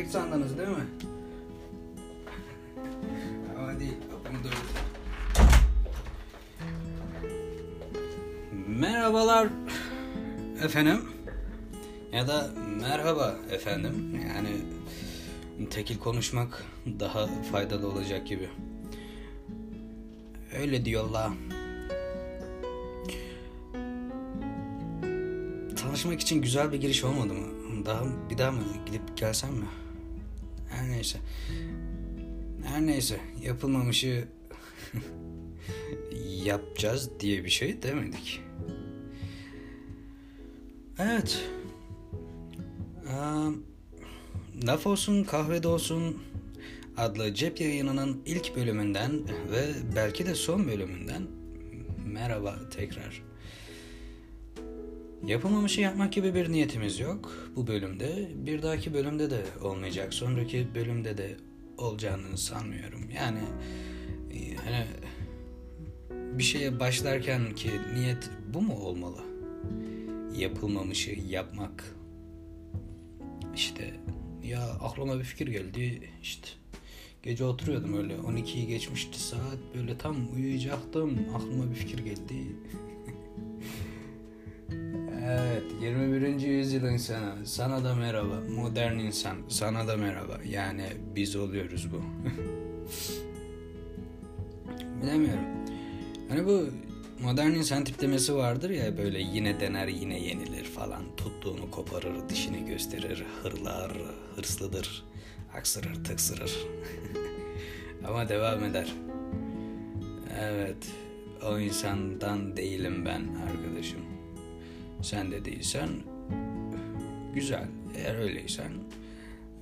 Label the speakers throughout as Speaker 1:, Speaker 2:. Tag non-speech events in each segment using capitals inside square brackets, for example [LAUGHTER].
Speaker 1: efekt sandınız değil mi? Ama değil. Bunu da Merhabalar efendim. Ya da merhaba efendim. Yani tekil konuşmak daha faydalı olacak gibi. Öyle diyorlar. Tanışmak için güzel bir giriş olmadı mı? Daha bir daha mı gidip gelsem mi? Her neyse. Her neyse. Yapılmamışı [LAUGHS] yapacağız diye bir şey demedik. Evet. Ee, Laf olsun kahvede olsun adlı cep yayınının ilk bölümünden ve belki de son bölümünden merhaba tekrar. Yapılmamışı yapmak gibi bir niyetimiz yok bu bölümde. Bir dahaki bölümde de olmayacak. Sonraki bölümde de olacağını sanmıyorum. Yani e, hani bir şeye başlarken ki niyet bu mu olmalı? Yapılmamışı yapmak. İşte ya aklıma bir fikir geldi işte gece oturuyordum öyle 12'yi geçmişti saat böyle tam uyuyacaktım aklıma bir fikir geldi Evet 21. yüzyıl insanı. Sana da merhaba modern insan. Sana da merhaba. Yani biz oluyoruz bu. [LAUGHS] Bilemiyorum. Hani bu modern insan tiplemesi vardır ya böyle yine dener yine yenilir falan. Tuttuğunu koparır dişini gösterir hırlar hırslıdır aksırır tıksırır. [LAUGHS] Ama devam eder. Evet o insandan değilim ben arkadaşım sen de değilsen güzel eğer öyleysen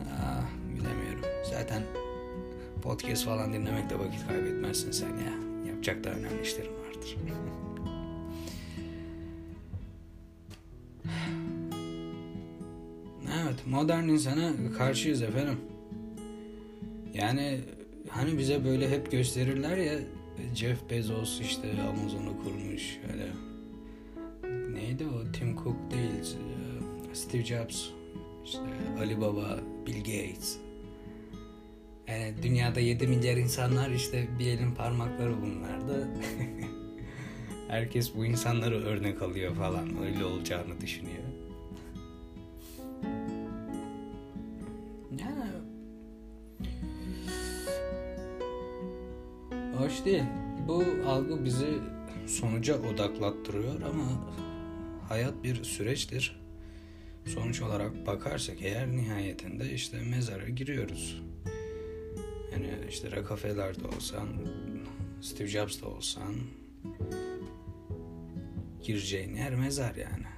Speaker 1: ah, bilemiyorum zaten podcast falan dinlemekte vakit kaybetmezsin sen ya yapacak da önemli işlerim vardır [SIGHS] Evet, modern insana karşıyız efendim. Yani hani bize böyle hep gösterirler ya Jeff Bezos işte Amazon'u kurmuş öyle. Neydi o? Tim Cook değil. Steve Jobs. işte Ali Baba, Bill Gates. Yani dünyada 7 milyar insanlar işte bir elin parmakları bunlardı. [LAUGHS] Herkes bu insanları örnek alıyor falan. Öyle olacağını düşünüyor. Yani hoş değil. Bu algı bizi sonuca odaklattırıyor ama hayat bir süreçtir. Sonuç olarak bakarsak eğer nihayetinde işte mezara giriyoruz. Yani işte Rockefeller'de olsan, Steve Jobs'da olsan gireceğin yer mezar yani.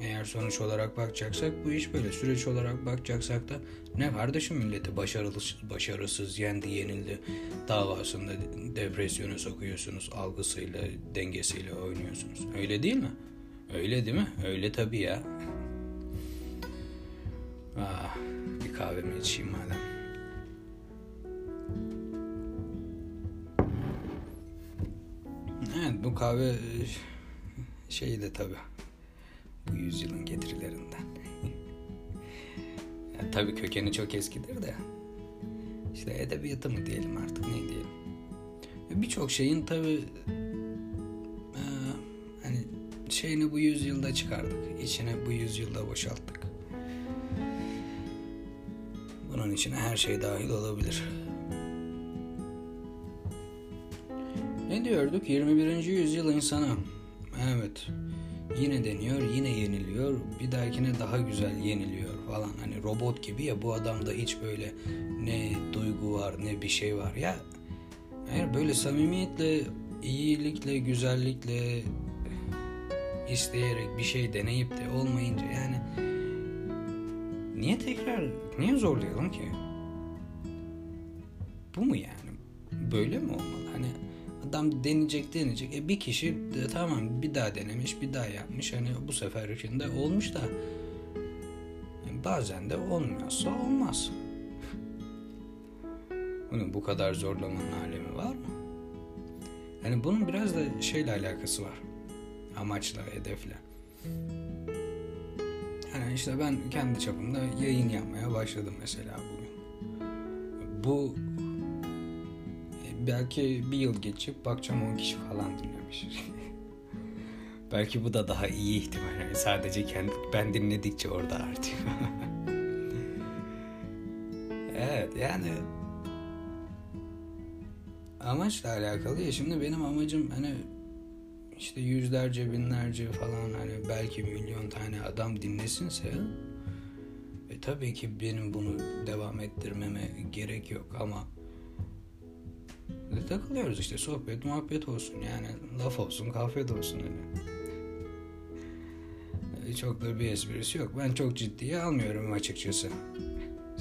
Speaker 1: Eğer sonuç olarak bakacaksak bu iş böyle. Süreç olarak bakacaksak da ne kardeşim milleti başarısız, başarısız yendi yenildi davasında depresyona sokuyorsunuz. Algısıyla dengesiyle oynuyorsunuz. Öyle değil mi? Öyle değil mi? Öyle tabii ya. Ah, bir kahvemi içeyim madem. Evet bu kahve şeyi de tabii bu yüzyılın getirilerinden. [LAUGHS] ya, tabii kökeni çok eskidir de. İşte edebiyatı mı diyelim artık ne diyelim. Birçok şeyin tabii e, hani şeyini bu yüzyılda çıkardık. İçine bu yüzyılda boşalttık. Bunun içine her şey dahil olabilir. Ne diyorduk? 21. yüzyıl insanı. Evet. Yine deniyor, yine yeniliyor. Bir dahakine daha güzel yeniliyor falan. Hani robot gibi ya bu adamda hiç böyle ne duygu var ne bir şey var. Ya eğer böyle samimiyetle, iyilikle, güzellikle isteyerek bir şey deneyip de olmayınca yani niye tekrar, niye zorlayalım ki? Bu mu yani? Böyle mi olmalı? Adam deneyecek deneyecek. E bir kişi de, tamam bir daha denemiş bir daha yapmış. Hani bu sefer içinde olmuş da yani bazen de olmuyorsa olmaz. Bunun bu kadar zorlamanın alemi var mı? Yani bunun biraz da şeyle alakası var. Amaçla, hedefle. Yani işte ben kendi çapımda yayın yapmaya başladım mesela bugün. Bu e, belki bir yıl geçip bakacağım 10 kişi falan dinlemiş. [LAUGHS] belki bu da daha iyi ihtimal. Yani sadece kendi, ben dinledikçe orada artıyor. [LAUGHS] evet yani amaçla alakalı ya şimdi benim amacım hani işte yüzlerce binlerce falan hani belki milyon tane adam dinlesinse e tabii ki benim bunu devam ettirmeme gerek yok ama e, takılıyoruz işte sohbet muhabbet olsun yani laf olsun kahve de olsun hani. E, çok da bir esprisi yok. Ben çok ciddiye almıyorum açıkçası.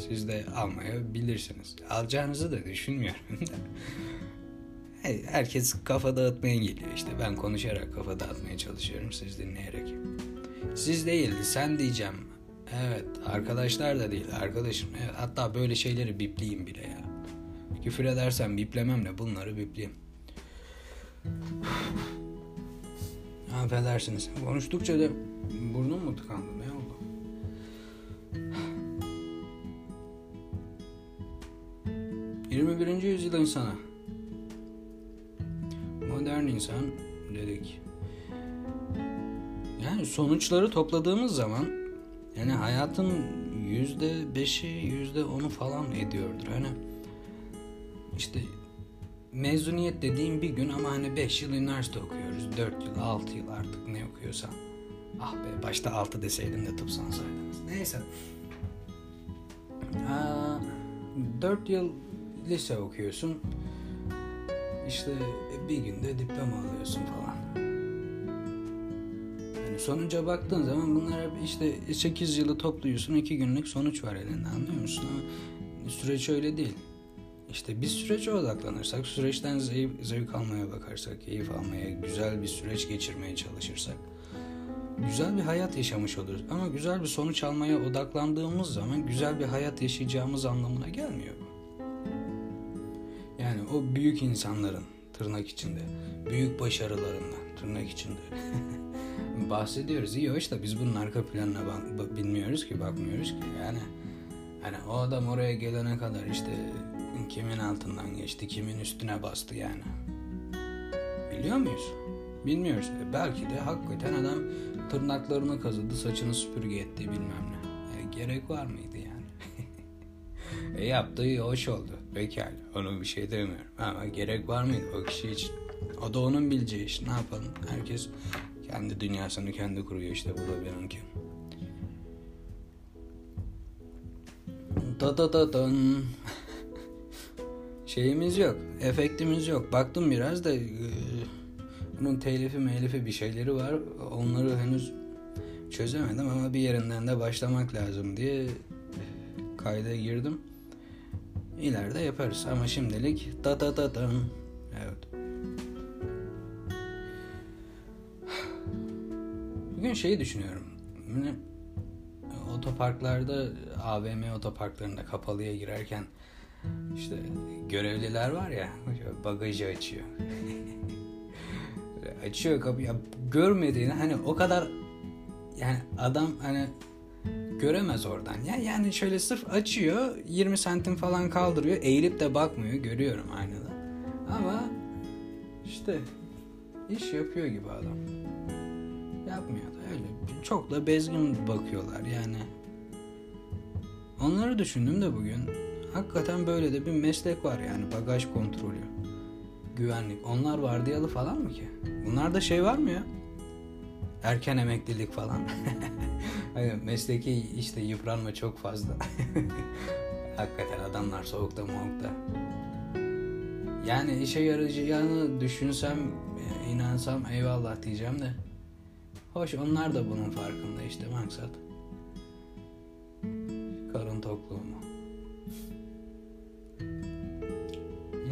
Speaker 1: Siz de almayabilirsiniz. Alacağınızı da düşünmüyorum herkes kafa dağıtmaya geliyor işte. Ben konuşarak kafa dağıtmaya çalışıyorum siz dinleyerek. Siz değil sen diyeceğim. Evet arkadaşlar da değil arkadaşım. Evet, hatta böyle şeyleri bipleyeyim bile ya. Küfür edersem biplemem de bunları bipleyeyim. Affedersiniz. Konuştukça da burnum mu tıkandı ne oldu? Yirmi birinci yüzyıl insana modern insan dedik. Yani sonuçları topladığımız zaman yani hayatın yüzde beşi yüzde onu falan ediyordur. Hani işte mezuniyet dediğim bir gün ama hani beş yıl üniversite okuyoruz. dört yıl, altı yıl artık ne okuyorsan. Ah be başta altı deseydim de tıp sansaydınız. Neyse. Aa, 4 yıl lise okuyorsun. İşte bir günde diploma alıyorsun falan. Yani sonuca baktığın zaman bunlar işte 8 yılı topluyorsun 2 günlük sonuç var elinde anlıyor musun? Ama süreç öyle değil. İşte bir sürece odaklanırsak, süreçten zevk, zevk almaya bakarsak, keyif almaya, güzel bir süreç geçirmeye çalışırsak güzel bir hayat yaşamış oluruz. Ama güzel bir sonuç almaya odaklandığımız zaman güzel bir hayat yaşayacağımız anlamına gelmiyor. Yani o büyük insanların tırnak içinde büyük başarılarından tırnak içinde [LAUGHS] bahsediyoruz. İyi hoş da biz bunun arka planına bak- bilmiyoruz ki bakmıyoruz ki yani hani o adam oraya gelene kadar işte kimin altından geçti kimin üstüne bastı yani biliyor muyuz? Bilmiyoruz. E belki de hakikaten adam tırnaklarını kazıdı saçını süpürge etti bilmem ne. E gerek var mıydı yani? [LAUGHS] e yaptığı hoş oldu. Pekala. Ona bir şey demiyorum. Ama gerek var mıydı o kişi için? O da onun bileceği iş. Ne yapalım? Herkes kendi dünyasını kendi kuruyor işte. Bu da benimki. Da da da dan. Şeyimiz yok. Efektimiz yok. Baktım biraz da e, bunun telifi melifi bir şeyleri var. Onları henüz çözemedim ama bir yerinden de başlamak lazım diye kayda girdim. İleride yaparız ama şimdilik da da da da. Evet. Bugün şeyi düşünüyorum. Otoparklarda AVM otoparklarında kapalıya girerken işte görevliler var ya bagajı açıyor. [LAUGHS] açıyor kapıyı. Görmediğini hani o kadar yani adam hani göremez oradan. Ya yani şöyle sırf açıyor, 20 santim falan kaldırıyor, eğilip de bakmıyor, görüyorum aynada. Ama işte iş yapıyor gibi adam. Yapmıyor da öyle. Çok da bezgin bakıyorlar yani. Onları düşündüm de bugün. Hakikaten böyle de bir meslek var yani bagaj kontrolü. Güvenlik. Onlar vardiyalı falan mı ki? Bunlarda şey var mı ya? Erken emeklilik falan. [LAUGHS] hani mesleki işte yıpranma çok fazla. [LAUGHS] Hakikaten adamlar soğukta muhukta. Yani işe yarayacağını düşünsem, inansam eyvallah diyeceğim de. Hoş onlar da bunun farkında işte maksat. Karın tokluğu mu?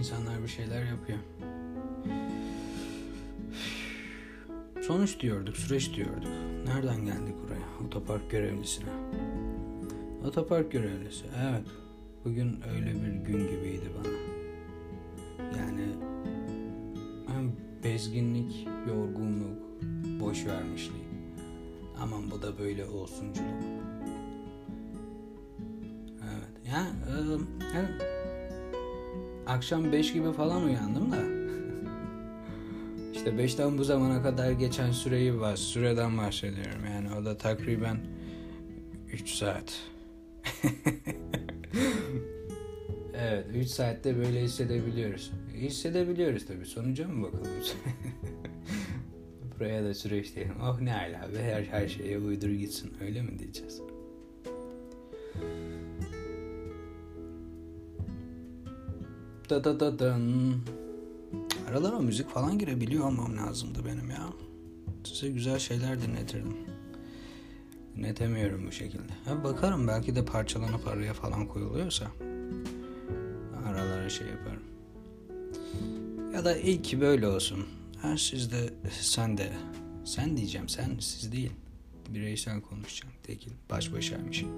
Speaker 1: İnsanlar bir şeyler yapıyor. Sonuç diyorduk, süreç diyorduk. Nereden geldik buraya? Otopark görevlisine. Otopark görevlisi, evet. Bugün öyle bir gün gibiydi bana. Yani hem bezginlik, yorgunluk, boş vermişlik. Aman bu da böyle olsunculuk. Ya, e, yani akşam 5 gibi falan uyandım da. işte 5'ten bu zamana kadar geçen süreyi var. Süreden bahsediyorum. Yani o da takriben 3 saat. [LAUGHS] evet 3 saatte böyle hissedebiliyoruz. Hissedebiliyoruz tabii. Sonuca mı bakalım? [LAUGHS] Buraya da süreç diyelim. Oh ne ala be her, her şeye uydur gitsin. Öyle mi diyeceğiz? Da da da dan. Aralara müzik falan girebiliyor olmam lazımdı benim ya. Size güzel şeyler dinletirdim. Dinletemiyorum bu şekilde. Ha, bakarım belki de parçalanıp araya falan koyuluyorsa. Aralara şey yaparım. Ya da ilk böyle olsun. Ha, siz de sen de. Sen diyeceğim sen siz değil. Bireysel konuşacağım. Tekil baş başaymış gibi.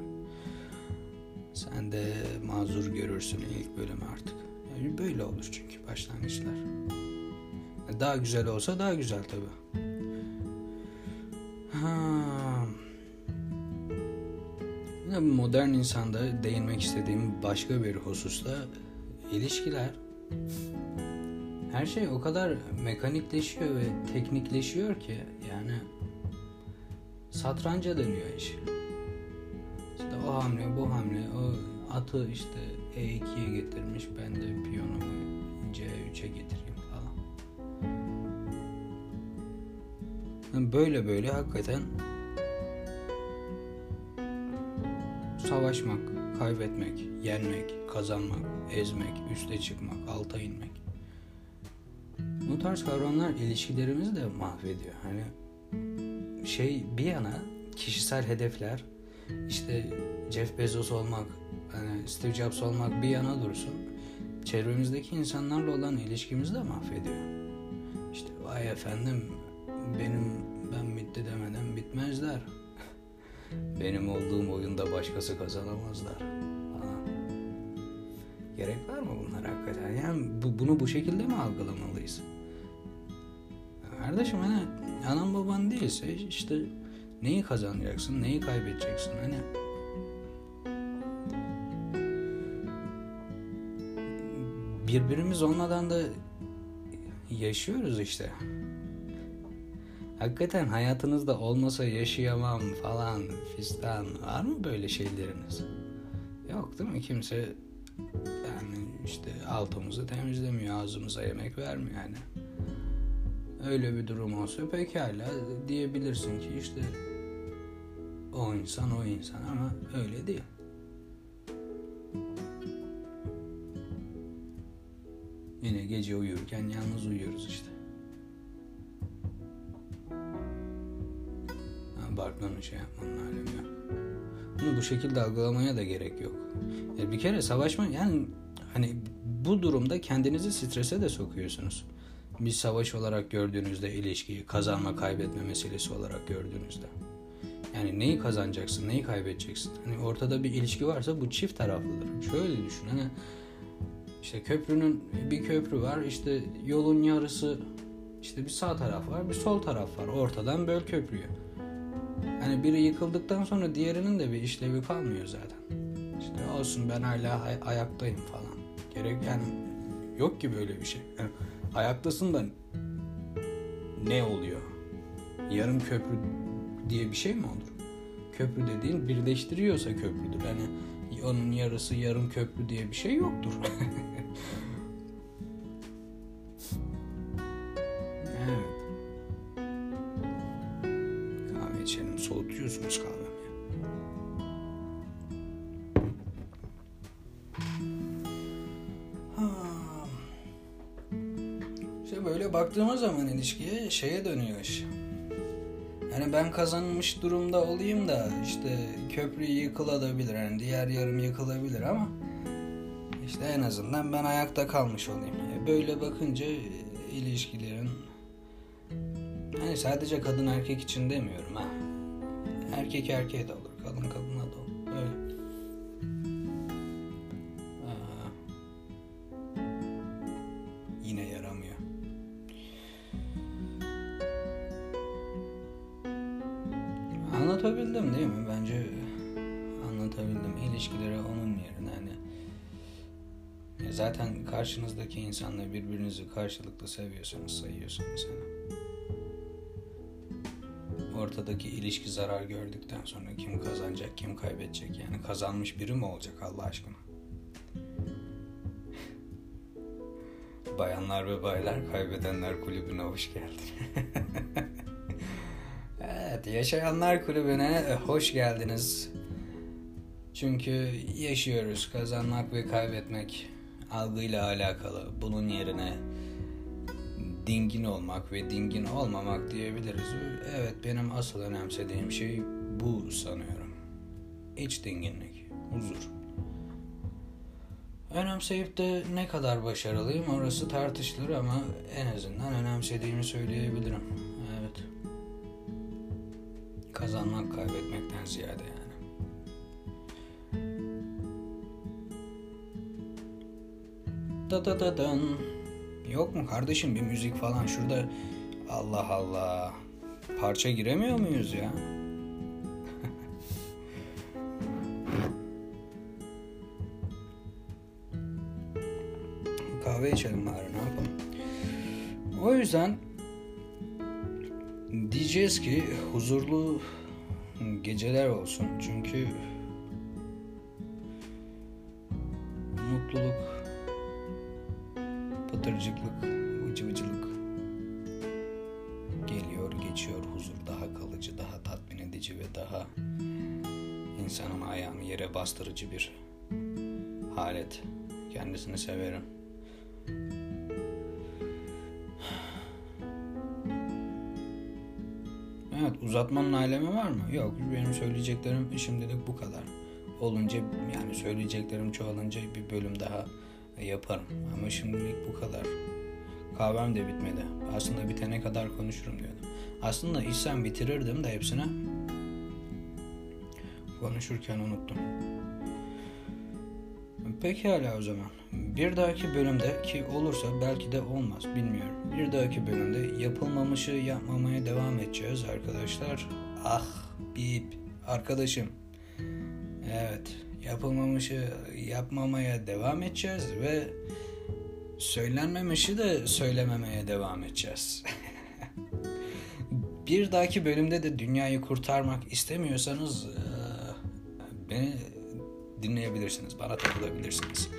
Speaker 1: Sen de mazur görürsün ilk bölümü artık. Böyle olur çünkü başlangıçlar. Daha güzel olsa daha güzel tabi. Ha. Modern insanda değinmek istediğim başka bir hususta ilişkiler. Her şey o kadar mekanikleşiyor ve teknikleşiyor ki yani satranca dönüyor iş. İşte o hamle bu hamle o atı işte E2'ye getirmiş ben de piyonumu C3'e getireyim falan. Böyle böyle hakikaten savaşmak, kaybetmek, yenmek, kazanmak, ezmek, üste çıkmak, alta inmek. Bu tarz kavramlar ilişkilerimizi de mahvediyor. Hani şey bir yana kişisel hedefler işte Jeff Bezos olmak, hani Steve Jobs olmak bir yana dursun. Çevremizdeki insanlarla olan ilişkimizi de mahvediyor. İşte vay efendim benim ben bitti demeden bitmezler. [LAUGHS] Benim olduğum oyunda başkası kazanamazlar falan. Gerek var mı bunlar hakikaten? Yani bu, bunu bu şekilde mi algılamalıyız? Kardeşim hani anan baban değilse işte neyi kazanacaksın, neyi kaybedeceksin hani birbirimiz olmadan da yaşıyoruz işte. Hakikaten hayatınızda olmasa yaşayamam falan fistan var mı böyle şeyleriniz? Yok değil mi? Kimse yani işte altımızı temizlemiyor, ağzımıza yemek vermiyor yani. Öyle bir durum olsa pekala diyebilirsin ki işte o insan o insan ama öyle değil. Yine gece uyurken yalnız uyuyoruz işte. Barkmanın şey yapmanın alemi yok. Bunu bu şekilde algılamaya da gerek yok. Yani bir kere savaşma yani hani bu durumda kendinizi strese de sokuyorsunuz. Bir savaş olarak gördüğünüzde ilişkiyi kazanma kaybetme meselesi olarak gördüğünüzde. Yani neyi kazanacaksın, neyi kaybedeceksin? Hani ortada bir ilişki varsa bu çift taraflıdır. Şöyle düşün hani işte köprünün bir köprü var işte yolun yarısı işte bir sağ taraf var bir sol taraf var ortadan böl köprüyü. Hani biri yıkıldıktan sonra diğerinin de bir işlevi kalmıyor zaten. İşte olsun ben hala ay- ayaktayım falan. Gerek yani yok ki böyle bir şey. Yani ayaktasın da ne oluyor? Yarım köprü diye bir şey mi olur? Köprü dediğin birleştiriyorsa köprüdür. Hani onun yarısı yarım köprü diye bir şey yoktur. [LAUGHS] böyle baktığımız zaman ilişkiye şeye dönüyor iş. Yani ben kazanmış durumda olayım da işte köprü yıkılabilir. Yani diğer yarım yıkılabilir ama işte en azından ben ayakta kalmış olayım. Böyle bakınca ilişkilerin hani sadece kadın erkek için demiyorum ha. Erkek erkeğe de Anlatabildim değil mi? Bence anlatabildim. İlişkileri onun yerine hani zaten karşınızdaki insanla birbirinizi karşılıklı seviyorsanız sayıyorsanız hani ortadaki ilişki zarar gördükten sonra kim kazanacak kim kaybedecek yani kazanmış biri mi olacak Allah aşkına Bayanlar ve baylar kaybedenler kulübüne hoş geldin. [LAUGHS] yaşayanlar kulübüne hoş geldiniz. Çünkü yaşıyoruz kazanmak ve kaybetmek algıyla alakalı. Bunun yerine dingin olmak ve dingin olmamak diyebiliriz. Evet benim asıl önemsediğim şey bu sanıyorum. İç dinginlik, huzur. Önemseyip de ne kadar başarılıyım orası tartışılır ama en azından önemsediğimi söyleyebilirim. Kazanmak kaybetmekten ziyade yani. Da da da dan. Yok mu kardeşim bir müzik falan şurada Allah Allah parça giremiyor muyuz ya? [LAUGHS] kahve içelim bari ne yapalım. O yüzden diyeceğiz ki huzurlu geceler olsun. Çünkü mutluluk, pıtırcıklık, vıcıvıcılık geliyor, geçiyor. Huzur daha kalıcı, daha tatmin edici ve daha insanın ayağını yere bastırıcı bir halet. Kendisini severim. Uzatmanın alemi var mı? Yok benim söyleyeceklerim şimdilik bu kadar. Olunca yani söyleyeceklerim çoğalınca bir bölüm daha yaparım. Ama şimdilik bu kadar. Kahvem de bitmedi. Aslında bitene kadar konuşurum diyordum. Aslında içsem bitirirdim de hepsini. Konuşurken unuttum. Pekala o zaman. Bir dahaki bölümde ki olursa belki de olmaz bilmiyorum. Bir dahaki bölümde yapılmamışı yapmamaya devam edeceğiz arkadaşlar. Ah bip arkadaşım. Evet yapılmamışı yapmamaya devam edeceğiz ve söylenmemişi de söylememeye devam edeceğiz. [LAUGHS] bir dahaki bölümde de dünyayı kurtarmak istemiyorsanız beni dinleyebilirsiniz. Bana takılabilirsiniz.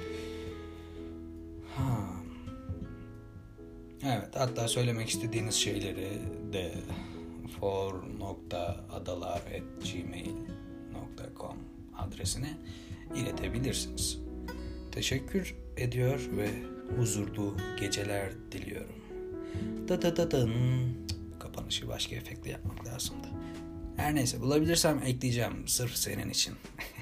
Speaker 1: Evet hatta söylemek istediğiniz şeyleri de for.adalar.gmail.com adresine iletebilirsiniz. Teşekkür ediyor ve huzurlu geceler diliyorum. Da da da da Kapanışı başka efektle yapmak lazımdı. Her neyse bulabilirsem ekleyeceğim sırf senin için. [LAUGHS]